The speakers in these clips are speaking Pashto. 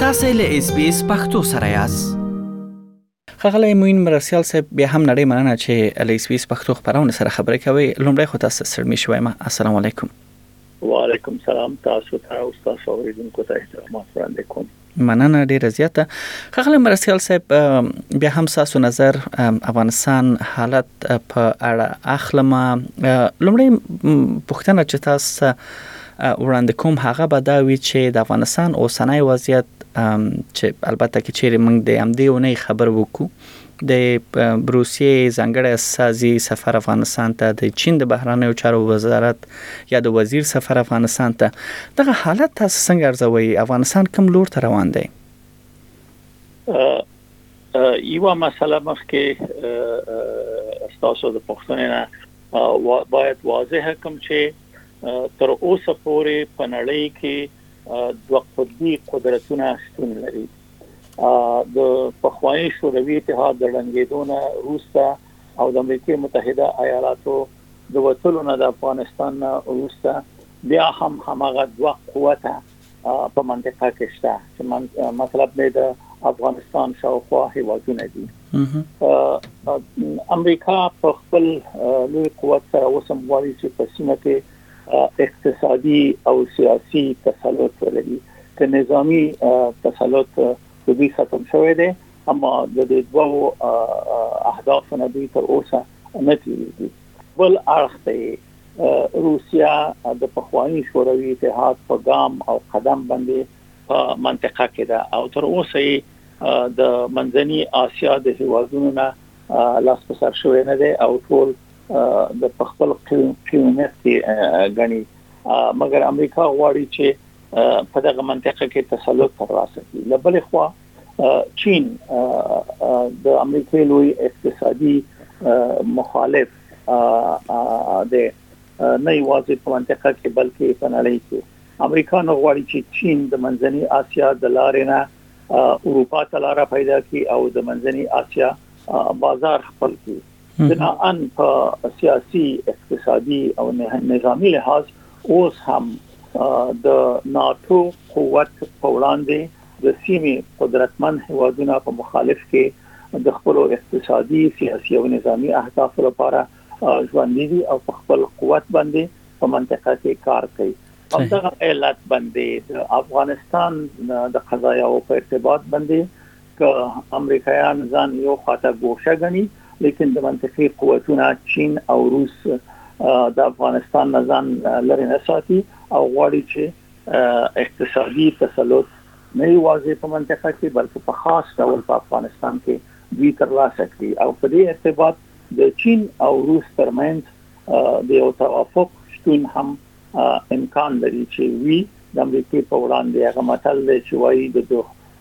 تاسې له اس بي اس پختو سره یاست خغلی موین مرسیال صاحب بیا هم نړۍ مننه چې له اس بي اس پختو خبرونه سره خبرې کوي لومړی خو تاسو سره می شوم السلام علیکم وعلیکم سلام تاسو ته او تاسو اوریدونکو ته احترامات وړاندې کوم مننه ډیره زیاته خغلی مرستیال صاحب بیا هم ساسو نظر افغانستان حالت په اړه اخلم لومړی پښتنه چې تاسو وړاندې کوم هغه به دا وی چې د افغانستان اوسنۍ وضعیت چې البته کې چیرې موږ د امدې ونې خبر وکړو د روسیې ځانګړی استازي سفر افغانستان ته د چین د بهرنیو چارو وزارت یا د وزیر سفر افغانستان ته دغه حالت تاسو څنګه ارزوي افغانستان کوم لور ته روان دی یو مسله مخکې تاسو د پښتنې نه باید واضح کوم چې تر اوسه پورې په نړۍ کې دوه قطبي قدرتونه شتون لري د پخواني شوروي اتحاد د ړنګېدو نه وروسته او د امریکې متحده ایالاتو د وتلو نه د افغانستان نه وروسته بیا هم هماغه دوه قوته په منطقه کې شته چې من مطلب مې د افغانستان شاوخوا هیوادونه دي امریکا په خپل لوی قوت سره اوسم غواړي چې په سیمه کې اقتصادي او سیاسي تسلط ولري که نظامی تسلط د دوی ختم شوی دی اما د دې دوو اهداف نه دوی تر اوسه نه تیریږي بل اړخ ته روسیا د پخوانی شوروي اتحاد په ګام او قدم باندې په منطقه کې ده او تر اوسه د منځني آسیا د هیوادونو نه لاس په سر شوې نه ده او ټول د خپل قیمت کې غني مګر امریکا غواړي چې په دغه منطقه کې تسلط ترلاسه کړي لبل خو چین د امریکای لوی اقتصادي مخالف د نه یوازې په منطقه کې بلکې په نړۍ کې امریکا نو غواړي چې چین د منځنۍ اسیا د لارې نه اروپا ته لار پیدا کړي او د منځنۍ اسیا بازار خپل کړي بناءً په سیاسي، اقتصادي او نظامي لحاظ اوس هم د ناټو قوت په وړاندې د سیمې قدرتمن هېوادونه په مخالف کې د خپل اقتصادي، سیاسي او نظامي اهدافو لپاره ژوندي دي او په خپل قوت باندې په منطقه کې کار کوي. په دغه علت باندې د افغانستان د قضایاو په ارتباط باندې که امریکایان ځان یو خواته ګوشه غني لیکن د منطقي قوتونه چین او روس د افغانستان نه ځان لري نه ساتي او غواړي چې اقتصادي تسلط نه یوازې په منطقه کې بلکې په خاص ډول په افغانستان کې دوی ترلاسه کړي او په دې ارتباط د چین او روس ترمنځ د یو توافق شتون هم امکان لري چې وی د امریکای په وړاندې هغه متل دی چې وایي د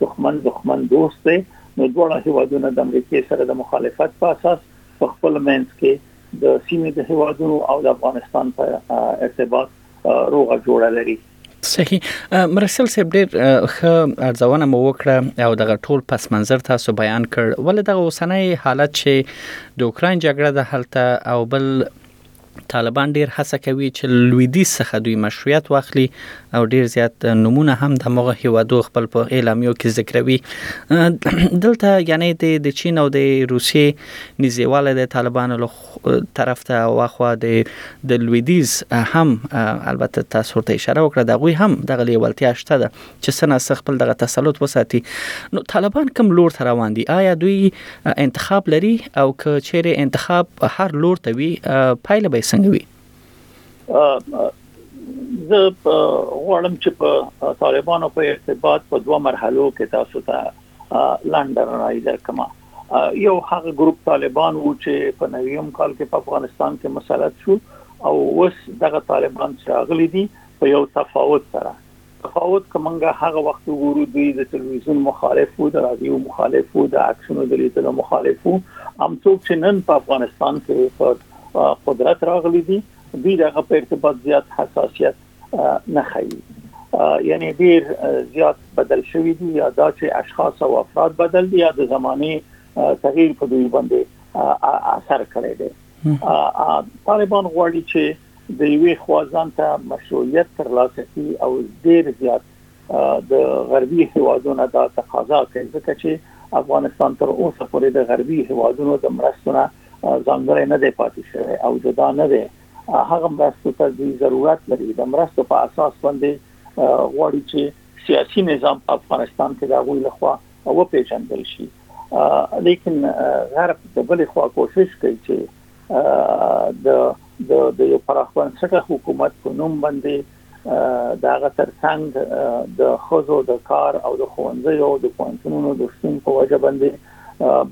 دښمن دښمن دوست دی نو دواړه هېوادونه د امریکې سره د مخالفت په اساس په خپل منځ کې د سیمې د هېوادونو او د افغانستان په ارتباط روغه جوړه لري صحیح مرسل صاحب ډیر ښه ارزونه مو وکړه او دغه ټول پس منظر تاسو بیان کړ ولې دغه اوسنۍ حالت چې د اوکرين جګړه د هلته او بل طالبان ډیر هڅه کوي چې له لویدیځ څخه دوی مشروعیت واخلي او ډیر زیات نمونه هم د مغه هیوادو خپل په اعلامیو کې ذکروي دلته یعنی د چین او د روسیې نږدېواله د طالبانو له طرف ته واخوا د د لویدیز هم البته تاسو ته اشاره وکړه دا غوي هم دغه لیوالتیا شته ده چې څه ناڅه خپل دغه تسلط وساتي نو طالبان کوم لور ته روان دي آیا دوی انتخاب لري او که چیرې انتخاب هر لور ته وي پایله به څنګه وي زه غواړم چې په طالبانو په ارتباط په دوه مرحلو کې تاسو ته لاندې راځي درکم یو هغه ګروپ طالبان وو چې په نویم کال کې په افغانستان کې مسلط شو او اوس دغه طالبان چې راغلي دي په یو تفاوت سره تفاوت که موږ هغه وخت وګورو دوی د تلویزیون مخالف وو د رادیو مخالف وو د عکسونو د لیدلو مخالف وو هم څوک چې نن په افغانستان کې په قدرت راغلي دي دوی دغه په ارتباط زیات حساسیت نه خایي یعنی ډیر زیات بدل شوی دی یا دا چې اشخاص او افراد بدل دي یا د زمانه تغییر په دوی باندې اثر کړی دی طالبان غواړي چې د یوې خوا ځان ته مشروعیت ترلاسه کړي او ډیر زیات د غربي هیوادونو دا تقاضا کوي ځکه چې افغانستان تر اوسه پورې د غربي هیوادونو د مرستو نه ځانګړی نه دی پاتې شوی او جدا نه دی هغه مرستو ته دوی ضرورت لري د مرستو په اساس باندې غواړي چې سیاسي نظام په افغانستان کې د غوي لخوا او پیژندل شي لیکن غرب د بلې خوا کوشش کوي چې د د د یو پراخ بنسټه حکومت په نوم باندې د هغه ترڅنګ د خزو د کار او د خوندې او د پوهنتونونو د شتون په وجه باندې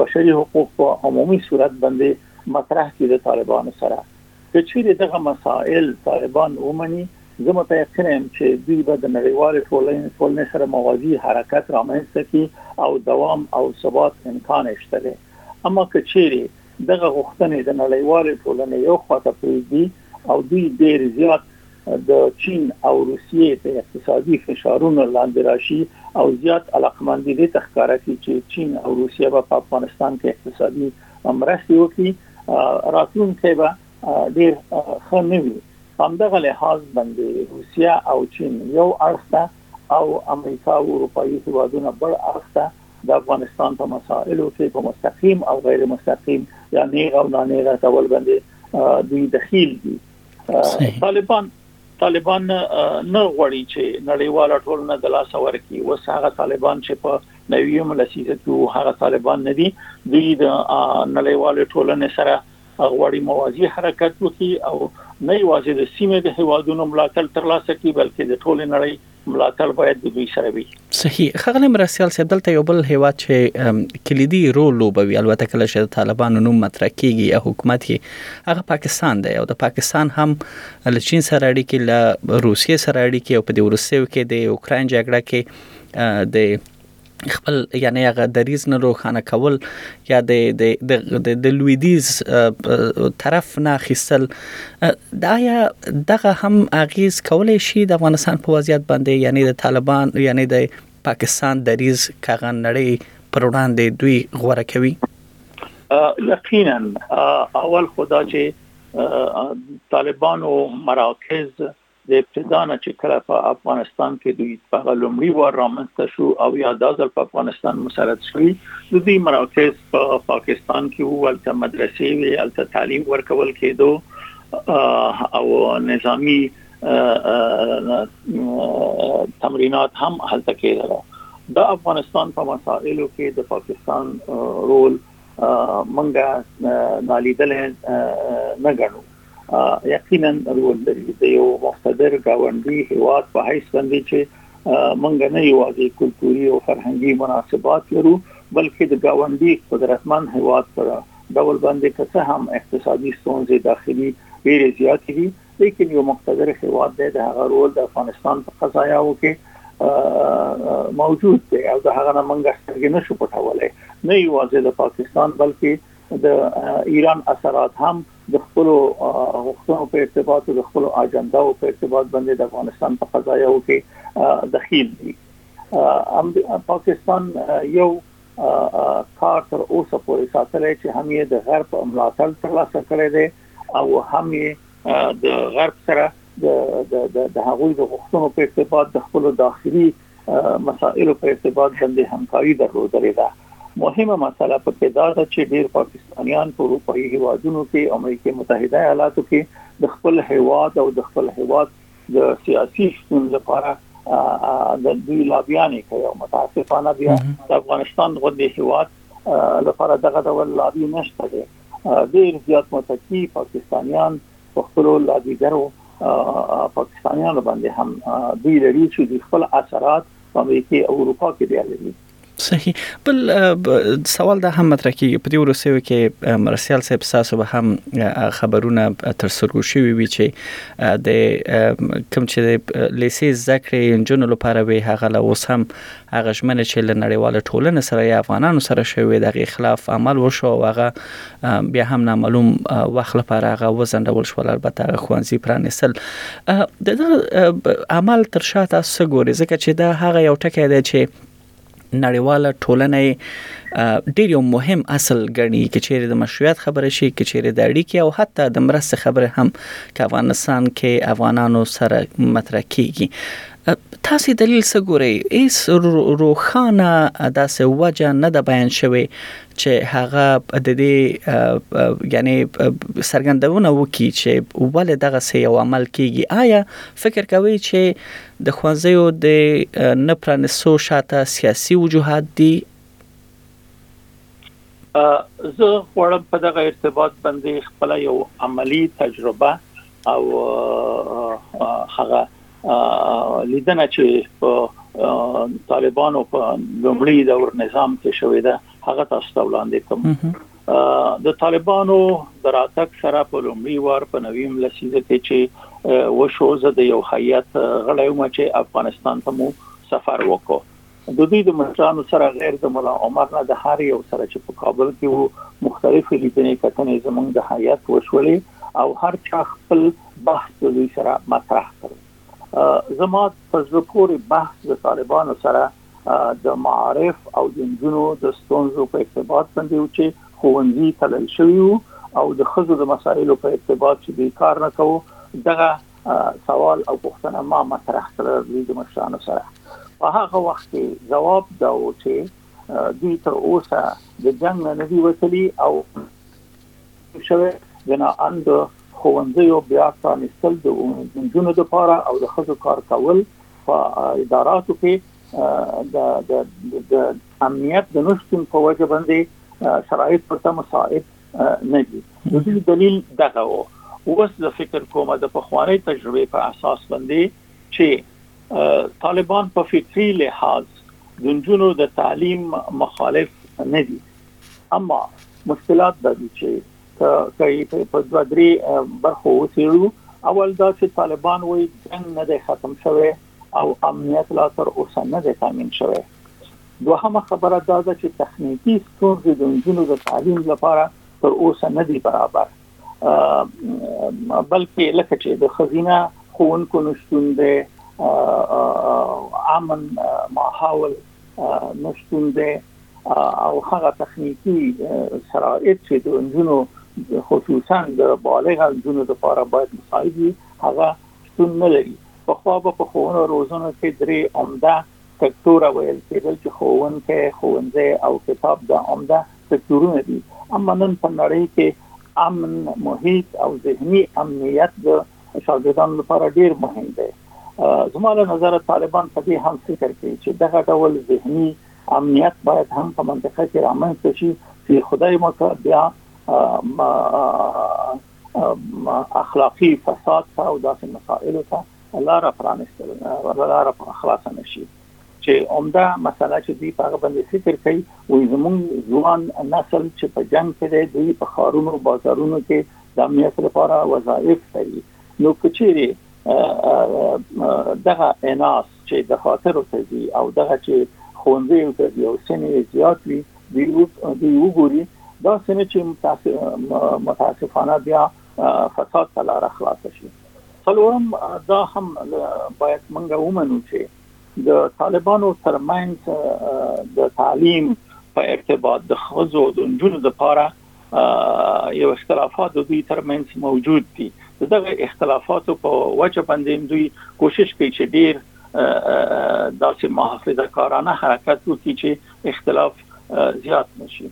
بشري حقوق په عمومي صورت باندې مطرح کړي طالبانو سره که چیرې دغه مسائل طالبان ومني زه متيقن یم چې دوی به د نړیوال ټولنې ټولنې سره موازي حرکت رامنځته کړي او دوام او ثبات امکان شته اما که چیرې دغه غوښتنې د نړیوالې ټولنې یو خوا ته پرېږدي او دوی ډېر زیات د چین او روسیې په اقتصادي فشارونو لاندې راشي او زیات علاقمندي دې ته ښکاره کړي چې چین او روسیه به په افغانستان کې اقتصادي مرستې وکړي راتلونکی به ډیر ښه نه وي همدغه لحاظ باندې روسیا او چین یو اړخ ته او امریکا او اروپאי هیوادونه بل اړخ ته د افغانستان په مسائلو کې په مستقیم او غیر مستقیم یا نیغ او نانیغه ډول باندې دوی دخیل دي طالبان طالبان نه غوړي چې نړیواله ټولنه د لاس ورکی وس هغه طالبان چې په نویم لسیزه کې هغه طالبان نه دي د نړیواله ټولنې سره غوړي موازی حرکت وکي او نه یوازې د سیمې د هوادونو ملاتړ ترلاسه کړي بلکې د ټول نړۍ ملاتړ باید د دوی سره وي صحیح خغلی مرسیال صاحب دلته یو بل هیواد چې کلیدي رول لوبوي البته کله چې د طالبانو نوم مطرح کیږي یا حکومت کې هغه پاکستان دی او د پاکستان هم له چین سره اړیکې له روسیې سره اړیکې او په دې ورسېو کې د اوکرين جګړه کې د خپل یعنی هغه دریځ نه روښانه کول یا د د د د لویدیز طرف نه اخیستل دا یا دغه هم اغیز کولای شي د افغانستان په وضعیت باندې یعنی د طالبان یعنی د پاکستان دریځ کغه نړۍ پر وړاندې دوی غوړه کوي یقینا اول خدا چې طالبانو مراکز د ابتدا نه چې کله په افغانستان کې دوی په هغه لومړي وار رامنځته شو او یا دا ځل په افغانستان مسلط شوي د دوی مراکز په پاکستان کې وو هلته مدرسې وې هلته تعلیم ورکول کېدو او نظامی تمرینات هم هلته کېدل د افغانستان په مسائلو کې د پاکستان رول منګه نالیدل نه غنو یقینا رول لري د یو مقتدر گاونډي هیواد په حیث باندې چې مونږ نه یوازې کلتوري او فرهنګي مناسبات لرو بلکې د گاونډي قدرتمن هیواد پر ډول باندې که څه هم اقتصادي ستونزې داخلي ډېرې زیاتې دي لیکن یو مقتدر هیواد دی د هغه رول د افغانستان په قضایاو کې موجود دی او د هغه نه منګه سترګې نشو پټولای نه یوازې د پاکستان بلکې د ایران اثرات هم د خپلو غوښتنو په ارتباط او د خپلو اجنداو په ارتباط باندې د افغانستان په قضایاو کې دخیل دي پاکستان یو کار تر اوسه پورې ساتلی چې هم یې د غرب ملاتړ ترلاسه کړی دی او هم یې د غرب سره د د د هغوی د غوښتنو په ارتباط د خپل داخلي مسائلو په ارتباط باندې همکاري درلودلې ده مهمه مسله په کې دا ده چې ډیر پاکستانیان په اروپאי هیوادونو کې امریکا متحده ایالاتو کې د خپل هیواد او د خپل هیواد د سیاسي شتون لپاره د دوی لابیانې کوي او متاسفانه بیا د افغانستان غوندې هیواد لپاره دغه ډول لابي نشته دی ډیر زیات متکی پاکستانیان په خپلو لابیګرو پاکستانیانو باندې هم دوی لري چې دوی خپل اثرات په امریکا او اروپا کې بیا لري صحیح بل سوال دا هم مطرح کیږي په دې ورسېو کې مرسیال صاحب تاسو به هم خبرونه تر سرګو شوي وی چې د کم چې لیسې ذکر انجونو لپاره وی هغه له اوس هم هغه ژمنه چې لنړیواله ټولنه سره یا افغانانو سره شوی د خلاف عمل وشو هغه بیا هم نامعلوم وخت لپاره هغه وځنډول شول البته هغه ښوونځي پرانیستل د عمل تر شا تاسو څه ګوري ځکه چې دا هغه یو ټکی دی چې نړیواله ټولنه ډیر یو مهم اصل ګڼي چې چیرې د مشروعیت خبره شي چې چیرې د اړیکې او حتی د مرستې خبره هم چې افغانستان کې افغانانو سره مطرح کیږي تاسو دلیل څه ګورئ؟ هیڅ روښانه داسې وجه نه ده بیان شوې چې هغه د دې یعنې څرګندونه وکړي چې ولې دغه څه یو عمل کیږي ایا فکر کوي چې د ښوونځیو د نه پرانیستو شاته سیاسي وجوهات دي زه غواړم په دغه ارتباط باندې خپل یو عملی تجربه او هغه لیدنه چې په طالبانو په لومړي دور نظام کې شوې ده هغه تاسو ته وړاندې کوم د طالبانو دراتک سره په لومړي وار په نویم لسیزه کې چې وشو زه د یو هیئت غړی وم چې افغانستان ته مو سفر وکړ د دوی د مشرانو سره غیر د ملا عمر نه د هر یو سره چې په کابل کې وو مختلفې لیدنې کتنې زموږ د هیئت وشولې او هر چا خپل بحث د دوی سره مطرح کړ. زما په زړه پورې بحث د طالبانو سره د معارف او د نجونو د ستونزو په ارتباط باندې و چې ښوونځي تړل شوي وو او د ښځو د مسایلو په ارتباط چې دوی کار نه کاوه دغه سوال او پوښتنه ما مطرح کړه دوی د مشرانو سره په هغه وخت کې جواب دا و چې دوی تر اوسه د جنگ نه دی وتلی او شوه جنا اند خوندیو بیا پرانستل د جنونو لپاره او د خزو کار کول په اداراتو کې د د امنیت د نشټون په وجه باندې شرایط پرته مساعد نه دي د دې دلیل دغه و اوس زه فکر کوم د پخوانۍ تجربې په اساس باندې چې طالبان په فکری لحاظ د جنونو د تعلیم مخالف نه دي اما مشکلات د دي چې کای په دوه درې برخو وسیړو اول دا چې طالبان وایي جنگ نه دی ختم شوی او امنیت لا تر اوسه نه دی تامین شوی. دوهمه خبره دا ده چې تخنیکي ستونزې د نجونو د تعلیم لپاره تر اوسه نه دي برابر بلکې لکه چې د خزینه ښوونکو نشتون دی امن ماحول نشتون دی او هغه تخنیکی شرایط چې د انجونو خصوصا د بالغ انجونو لپاره باید مساعد وي هغه شتون نه لري. پخوا به په ښوونو او روزنو کې درې عمده سکتوره ویل کېدل چې ښوونکی، ښوونځی او کتاب دا عمده سکتورونه دي اما نن په نړۍ کې امن محیط او ذهني امنیت د شاګردانو لپاره ډیر مهم دی. زما له نظره طالبان په دې هم فکر کوي چې دغه ډول ذهني امنیت باید هم په منطقه کې رامنځته شي چې خدای مو که بیا اخلاقی فساد ته او داسې مسائلو ته لاره پرانستل لاره خلاصه نشي چې عمده مسله چې دی په باندې فکر کوي او زمون ځوان نسل چې په جنگ کې دی دوی په خارونو بازارونو کې د امنیت لپاره وظایف کوي نو کچېری دغه اناس چې د خاطر ته دي او دغه چې خوندې ته دي او سنې زیات وي دی اوس دی وګوري دا سنه چې متاسفانه بیا فساد ته لار خلاص شي څلورم دا هم باید منګه ومنو چې د طالبانو ترمنځ د تعلیم په ارتباط د خزو د جنونو لپاره یو اختلافات د دوی ترمنځ موجود دي دغه اختلافاتو په وجه باندې دوی کوشش کوي چې ډیر داسې محافظه کارانه حرکت وکړي چې اختلاف زیات نشي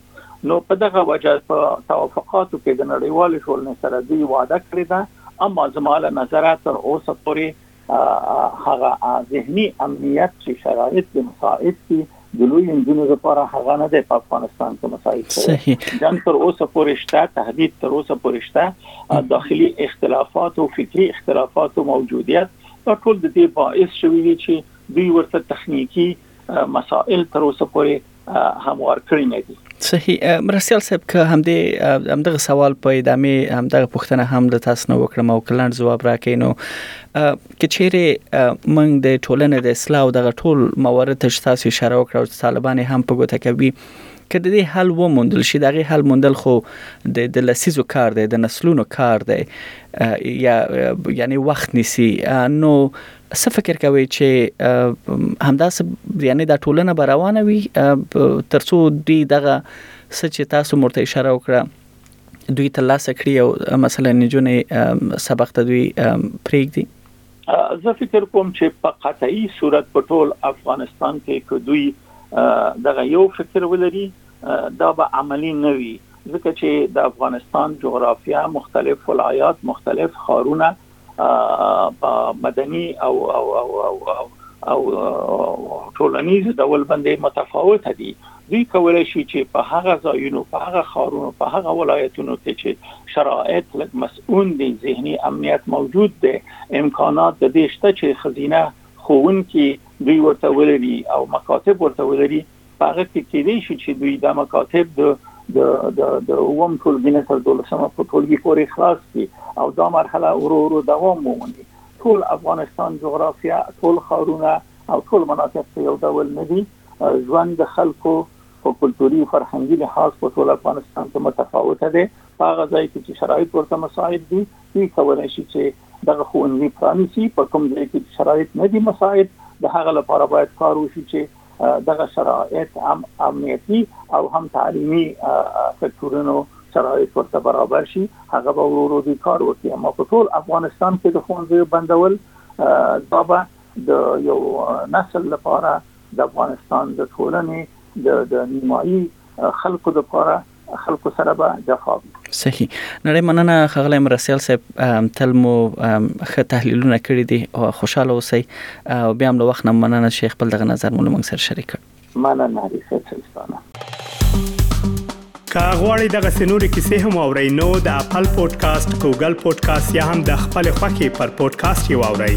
نو په دغه وجه په توافقاتو کې د نړیوال ټولنې سره دوی وعده کړې ده اما زماله نظر تر اوسه پورې هغه ذهني امنیت چې شرایط یې مساعد دي د لوی انجونو لپاره هغه نه دی په افغانستان کې مساعد صحیح جنگ تر اوسه پورې شته تهدید تر اوسه پورې شته داخلي اختلافات او فکری اختلافات او موجودیت دا ټول د دې باعث شوی دی چې دوی ورته تخنیکی مسائل تر اوسه پورې هموار کړی نه دي صحیح مرستيال صاحب که همدې همدغه سوال په ادامه همدغه پوښتنه هم د تاسو نه وکړم او کلند جواب راکې نو کچېره موږ د ټولنې د اصلاح او دغه ټول موارد ته تاسو اشاره وکړو چې طالبان هم په ګوته کوي که د دې حل و موندل شي دغه حل موندل خو د د لسیزو کار دی د نسلونو کار دی یا یعنی وخت نیسی نو څه فکر کوي چې همداسې یعنی دا ټولنه به روانه وي ترڅو دوی دغه څه چې تاسو مرته اشاره وکړه دوی ته لاس کړی او مثلا نجونې سبق ته دوی پریږدي زه فکر کوم چې په قطعي صورت په ټول افغانستان کې که دوی دغه یو فکر ولري دا به عملی نه وي ځکه چې د افغانستان جغرافیا مختلف ولایات مختلف خارونه په مدني او او او او, او او ټولنیز ډول باندې متفاوت دي دوی کولای شي چې په هغه ځایونو په هغه خارونو په هغه ولایتونو کې چې شرایط لږ مسئول دي ذهني امنیت موجود دی امکانات د دې شته چې خزینه خوونکي دوی ورته ولري او مکاتب ورته ولري په هغه کې کېدې شي چې دوی دا مکاتب د د د د وم ټولګي نه تر دولسمه په ټولګي پورې خلاص کی او دا مرحله ورو ورو دوام ومني ټول افغانستان جغرافیا ټول خارونه او ټول مناطق په یو ډول نه دي ژوند د خلکو په کلتوري او فرهنګي لحاظ په ټول افغانستان کې متفاوته دي په هغه ځای کې چې شرایط ورته مساعد دي دوی کولای شي چې دغه ښوونځي پرانیسي په کوم ځای کې شرایط نه دي مساعد د هغه لپاره باید کار وشي چې دغه شرایط هم امنیتي او هم تعلیمي سکتورونو شرایط ورته برابر شي هغه به ورو ورو کار وکړي اما په ټول افغانستان کې د ښوونځي بندول دا به د یو نسل لپاره د افغانستان د ټولنې د د نیمایي خلکو لپاره خلکو سره به جفا وي صحیح نړۍ مننه خغلی مرسیال صاحب تل مو ښه تحلیلونه کړی دي او خوشاله اوسئ او بیا هم له وخت نه مننه چې خپل دغه نظر مو موږ سره شریک کړ مننه ریسه چلستانه که غواړئ دغه سنوري کیسې هم او رینو د خپل پودکاسټ ګوګل پودکاسټ یا هم د خپل خاكي پر پودکاسټ یو اورئ